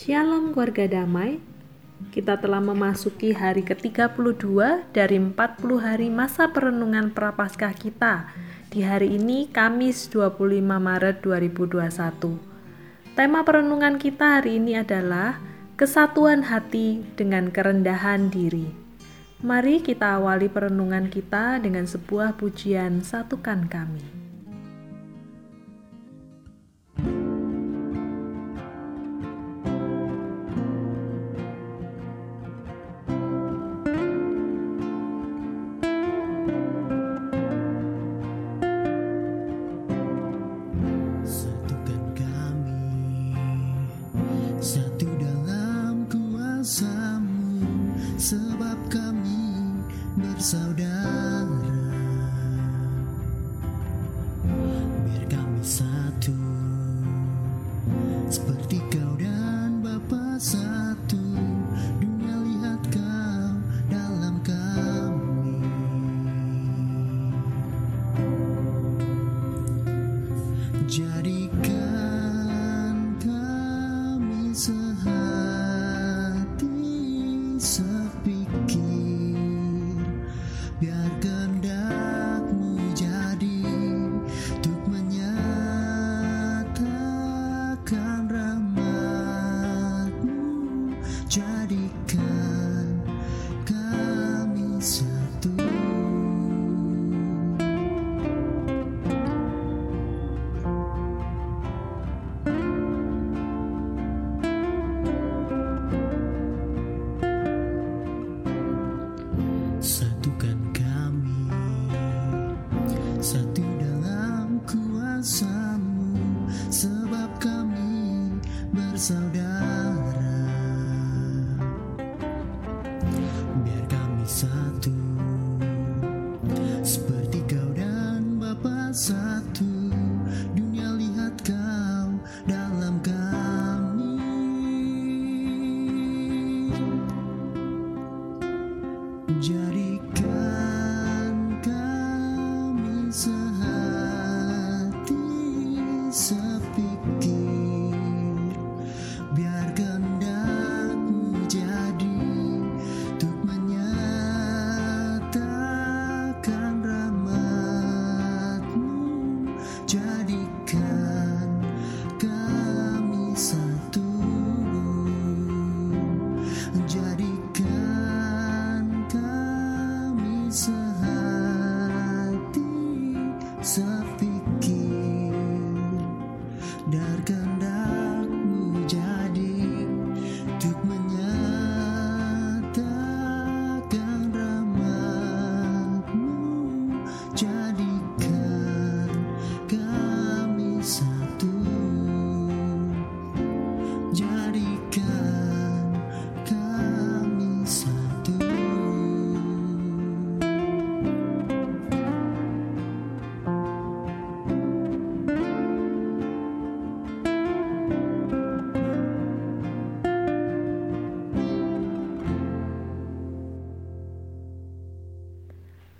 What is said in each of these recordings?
Shalom keluarga damai. Kita telah memasuki hari ke-32 dari 40 hari masa perenungan Prapaskah kita. Di hari ini Kamis 25 Maret 2021. Tema perenungan kita hari ini adalah kesatuan hati dengan kerendahan diri. Mari kita awali perenungan kita dengan sebuah pujian satukan kami.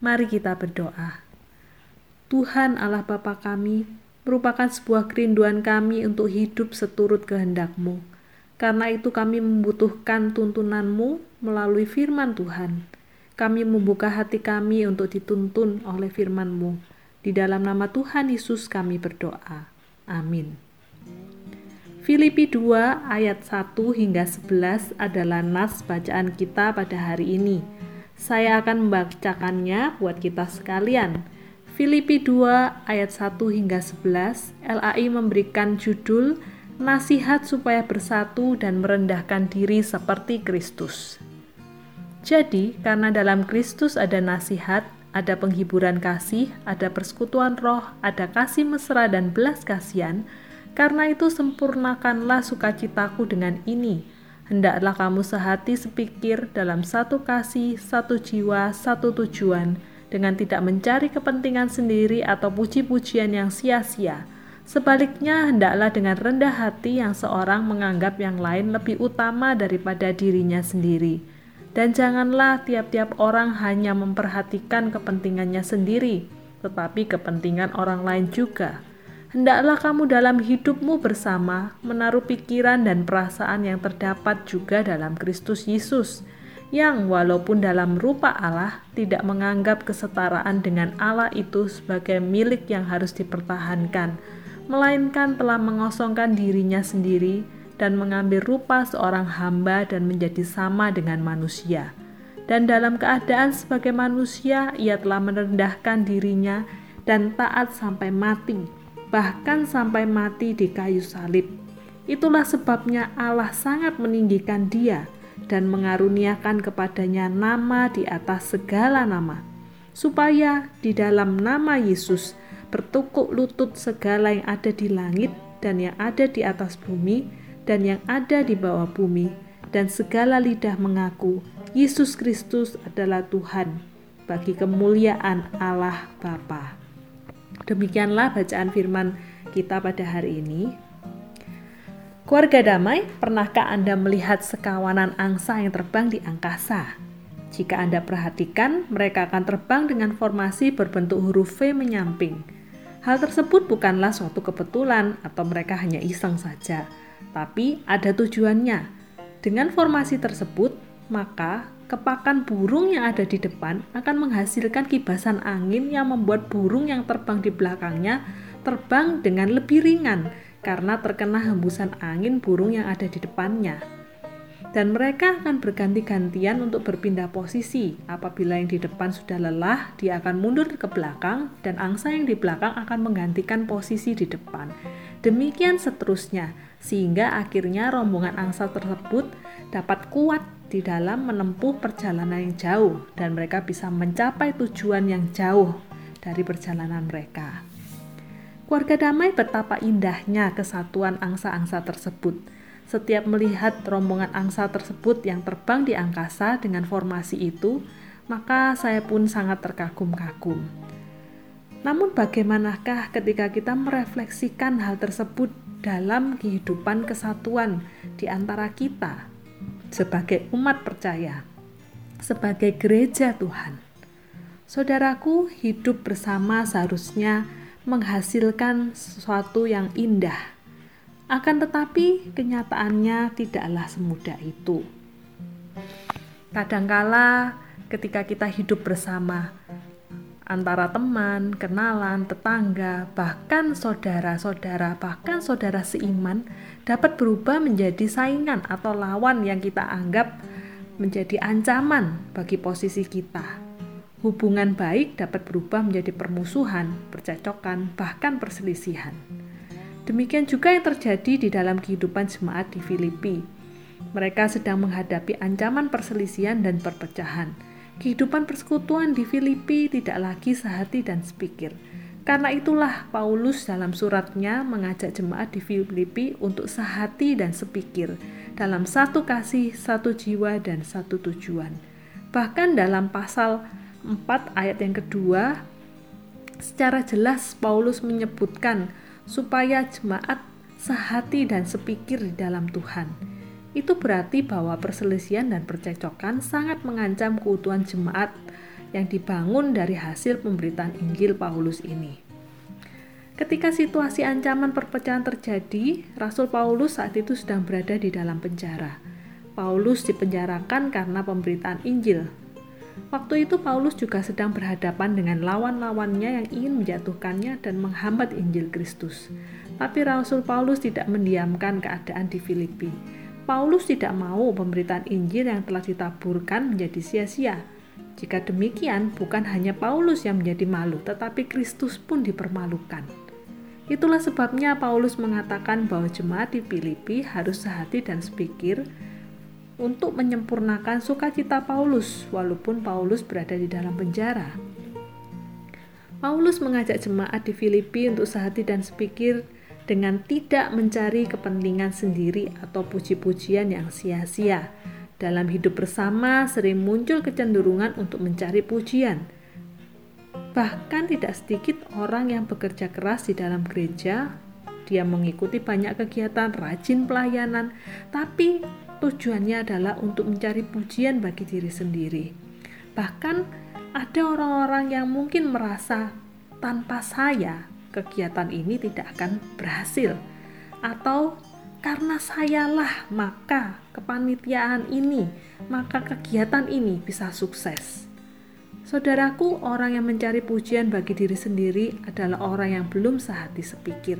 Mari kita berdoa. Tuhan Allah Bapa kami, merupakan sebuah kerinduan kami untuk hidup seturut kehendak-Mu. Karena itu kami membutuhkan tuntunan-Mu melalui firman Tuhan. Kami membuka hati kami untuk dituntun oleh firman-Mu. Di dalam nama Tuhan Yesus kami berdoa. Amin. Filipi 2 ayat 1 hingga 11 adalah nas bacaan kita pada hari ini saya akan membacakannya buat kita sekalian. Filipi 2 ayat 1 hingga 11, LAI memberikan judul Nasihat supaya bersatu dan merendahkan diri seperti Kristus. Jadi, karena dalam Kristus ada nasihat, ada penghiburan kasih, ada persekutuan roh, ada kasih mesra dan belas kasihan, karena itu sempurnakanlah sukacitaku dengan ini, Hendaklah kamu sehati sepikir dalam satu kasih, satu jiwa, satu tujuan, dengan tidak mencari kepentingan sendiri atau puji-pujian yang sia-sia. Sebaliknya, hendaklah dengan rendah hati yang seorang menganggap yang lain lebih utama daripada dirinya sendiri. Dan janganlah tiap-tiap orang hanya memperhatikan kepentingannya sendiri, tetapi kepentingan orang lain juga. Hendaklah kamu dalam hidupmu bersama menaruh pikiran dan perasaan yang terdapat juga dalam Kristus Yesus, yang walaupun dalam rupa Allah tidak menganggap kesetaraan dengan Allah itu sebagai milik yang harus dipertahankan, melainkan telah mengosongkan dirinya sendiri dan mengambil rupa seorang hamba dan menjadi sama dengan manusia. Dan dalam keadaan sebagai manusia ia telah merendahkan dirinya dan taat sampai mati, bahkan sampai mati di kayu salib. Itulah sebabnya Allah sangat meninggikan dia dan mengaruniakan kepadanya nama di atas segala nama, supaya di dalam nama Yesus bertukuk lutut segala yang ada di langit dan yang ada di atas bumi dan yang ada di bawah bumi, dan segala lidah mengaku Yesus Kristus adalah Tuhan bagi kemuliaan Allah Bapa. Demikianlah bacaan firman kita pada hari ini. Keluarga damai, pernahkah Anda melihat sekawanan angsa yang terbang di angkasa? Jika Anda perhatikan, mereka akan terbang dengan formasi berbentuk huruf V menyamping. Hal tersebut bukanlah suatu kebetulan atau mereka hanya iseng saja, tapi ada tujuannya. Dengan formasi tersebut, maka kepakan burung yang ada di depan akan menghasilkan kibasan angin yang membuat burung yang terbang di belakangnya terbang dengan lebih ringan karena terkena hembusan angin burung yang ada di depannya. Dan mereka akan berganti-gantian untuk berpindah posisi. Apabila yang di depan sudah lelah, dia akan mundur ke belakang dan angsa yang di belakang akan menggantikan posisi di depan. Demikian seterusnya, sehingga akhirnya rombongan angsa tersebut dapat kuat di dalam menempuh perjalanan yang jauh dan mereka bisa mencapai tujuan yang jauh dari perjalanan mereka. Keluarga damai betapa indahnya kesatuan angsa-angsa tersebut. Setiap melihat rombongan angsa tersebut yang terbang di angkasa dengan formasi itu, maka saya pun sangat terkagum-kagum. Namun bagaimanakah ketika kita merefleksikan hal tersebut dalam kehidupan kesatuan di antara kita sebagai umat percaya, sebagai gereja Tuhan. Saudaraku, hidup bersama seharusnya menghasilkan sesuatu yang indah. Akan tetapi, kenyataannya tidaklah semudah itu. Kadangkala, ketika kita hidup bersama, antara teman, kenalan, tetangga, bahkan saudara-saudara, bahkan saudara seiman dapat berubah menjadi saingan atau lawan yang kita anggap menjadi ancaman bagi posisi kita. Hubungan baik dapat berubah menjadi permusuhan, percecokan, bahkan perselisihan. Demikian juga yang terjadi di dalam kehidupan jemaat di Filipi. Mereka sedang menghadapi ancaman perselisihan dan perpecahan Kehidupan persekutuan di Filipi tidak lagi sehati dan sepikir. Karena itulah Paulus dalam suratnya mengajak jemaat di Filipi untuk sehati dan sepikir dalam satu kasih, satu jiwa, dan satu tujuan. Bahkan dalam pasal 4 ayat yang kedua, secara jelas Paulus menyebutkan supaya jemaat sehati dan sepikir di dalam Tuhan itu berarti bahwa perselisihan dan percekcokan sangat mengancam keutuhan jemaat yang dibangun dari hasil pemberitaan Injil Paulus ini. Ketika situasi ancaman perpecahan terjadi, Rasul Paulus saat itu sedang berada di dalam penjara. Paulus dipenjarakan karena pemberitaan Injil. Waktu itu Paulus juga sedang berhadapan dengan lawan-lawannya yang ingin menjatuhkannya dan menghambat Injil Kristus. Tapi Rasul Paulus tidak mendiamkan keadaan di Filipi Paulus tidak mau pemberitaan Injil yang telah ditaburkan menjadi sia-sia. Jika demikian, bukan hanya Paulus yang menjadi malu, tetapi Kristus pun dipermalukan. Itulah sebabnya Paulus mengatakan bahwa jemaat di Filipi harus sehati dan sepikir untuk menyempurnakan sukacita Paulus, walaupun Paulus berada di dalam penjara. Paulus mengajak jemaat di Filipi untuk sehati dan sepikir dengan tidak mencari kepentingan sendiri atau puji-pujian yang sia-sia. Dalam hidup bersama sering muncul kecenderungan untuk mencari pujian. Bahkan tidak sedikit orang yang bekerja keras di dalam gereja, dia mengikuti banyak kegiatan rajin pelayanan, tapi tujuannya adalah untuk mencari pujian bagi diri sendiri. Bahkan ada orang-orang yang mungkin merasa tanpa saya kegiatan ini tidak akan berhasil. Atau karena sayalah maka kepanitiaan ini, maka kegiatan ini bisa sukses. Saudaraku, orang yang mencari pujian bagi diri sendiri adalah orang yang belum sehati sepikir.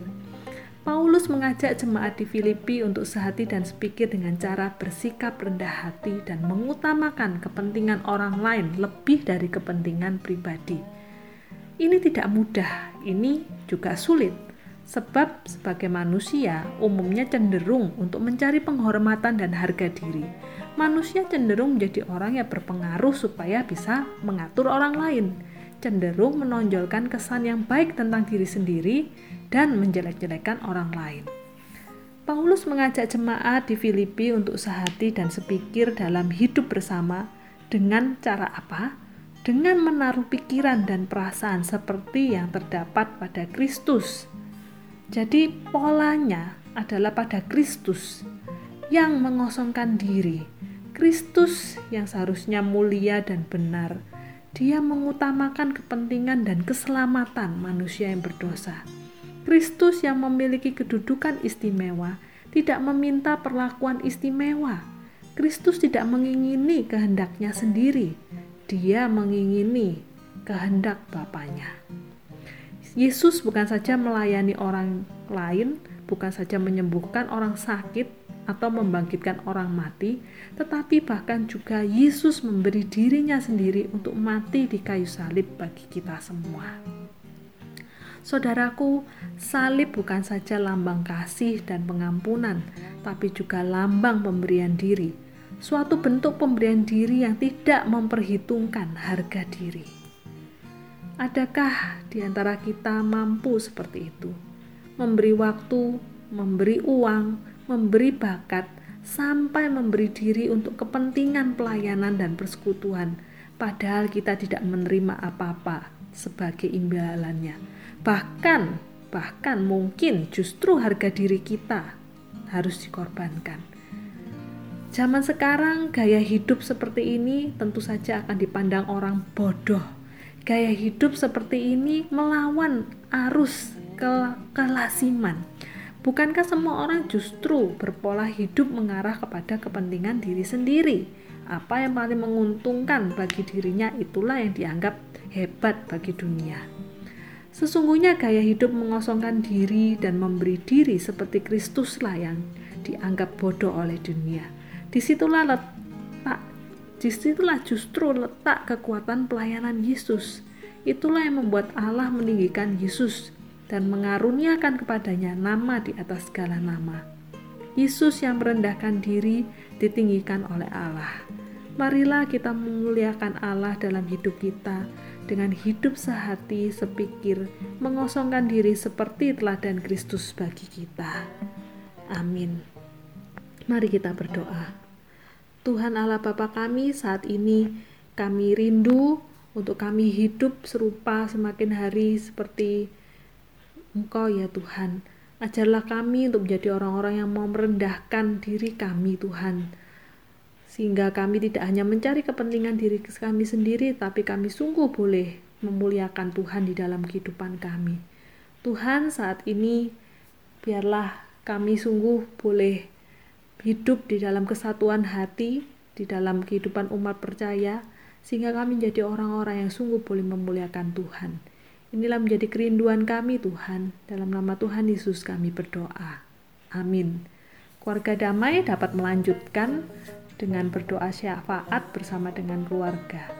Paulus mengajak jemaat di Filipi untuk sehati dan sepikir dengan cara bersikap rendah hati dan mengutamakan kepentingan orang lain lebih dari kepentingan pribadi. Ini tidak mudah, ini juga sulit, sebab sebagai manusia umumnya cenderung untuk mencari penghormatan dan harga diri. Manusia cenderung menjadi orang yang berpengaruh supaya bisa mengatur orang lain, cenderung menonjolkan kesan yang baik tentang diri sendiri dan menjelek-jelekan orang lain. Paulus mengajak jemaat di Filipi untuk sehati dan sepikir dalam hidup bersama dengan cara apa? Dengan menaruh pikiran dan perasaan seperti yang terdapat pada Kristus. Jadi polanya adalah pada Kristus yang mengosongkan diri. Kristus yang seharusnya mulia dan benar, dia mengutamakan kepentingan dan keselamatan manusia yang berdosa. Kristus yang memiliki kedudukan istimewa tidak meminta perlakuan istimewa. Kristus tidak mengingini kehendaknya sendiri. Dia mengingini kehendak Bapaknya. Yesus bukan saja melayani orang lain, bukan saja menyembuhkan orang sakit atau membangkitkan orang mati, tetapi bahkan juga Yesus memberi dirinya sendiri untuk mati di kayu salib bagi kita semua. Saudaraku, salib bukan saja lambang kasih dan pengampunan, tapi juga lambang pemberian diri. Suatu bentuk pemberian diri yang tidak memperhitungkan harga diri. Adakah di antara kita mampu seperti itu? Memberi waktu, memberi uang, memberi bakat, sampai memberi diri untuk kepentingan pelayanan dan persekutuan, padahal kita tidak menerima apa-apa sebagai imbalannya bahkan bahkan mungkin justru harga diri kita harus dikorbankan. Zaman sekarang gaya hidup seperti ini tentu saja akan dipandang orang bodoh. Gaya hidup seperti ini melawan arus ke kelasiman. Bukankah semua orang justru berpola hidup mengarah kepada kepentingan diri sendiri? Apa yang paling menguntungkan bagi dirinya itulah yang dianggap hebat bagi dunia. Sesungguhnya gaya hidup mengosongkan diri dan memberi diri seperti Kristuslah yang dianggap bodoh oleh dunia. Di situlah letak, di situlah justru letak kekuatan pelayanan Yesus. Itulah yang membuat Allah meninggikan Yesus dan mengaruniakan kepadanya nama di atas segala nama. Yesus yang merendahkan diri ditinggikan oleh Allah. Marilah kita memuliakan Allah dalam hidup kita dengan hidup sehati, sepikir, mengosongkan diri seperti teladan Kristus bagi kita. Amin. Mari kita berdoa. Tuhan Allah Bapa kami, saat ini kami rindu untuk kami hidup serupa semakin hari seperti Engkau ya Tuhan. Ajarlah kami untuk menjadi orang-orang yang mau merendahkan diri kami Tuhan sehingga kami tidak hanya mencari kepentingan diri kami sendiri, tapi kami sungguh boleh memuliakan Tuhan di dalam kehidupan kami. Tuhan, saat ini biarlah kami sungguh boleh hidup di dalam kesatuan hati, di dalam kehidupan umat percaya, sehingga kami menjadi orang-orang yang sungguh boleh memuliakan Tuhan. Inilah menjadi kerinduan kami, Tuhan. Dalam nama Tuhan Yesus, kami berdoa. Amin. Keluarga damai dapat melanjutkan dengan berdoa syafaat bersama dengan keluarga.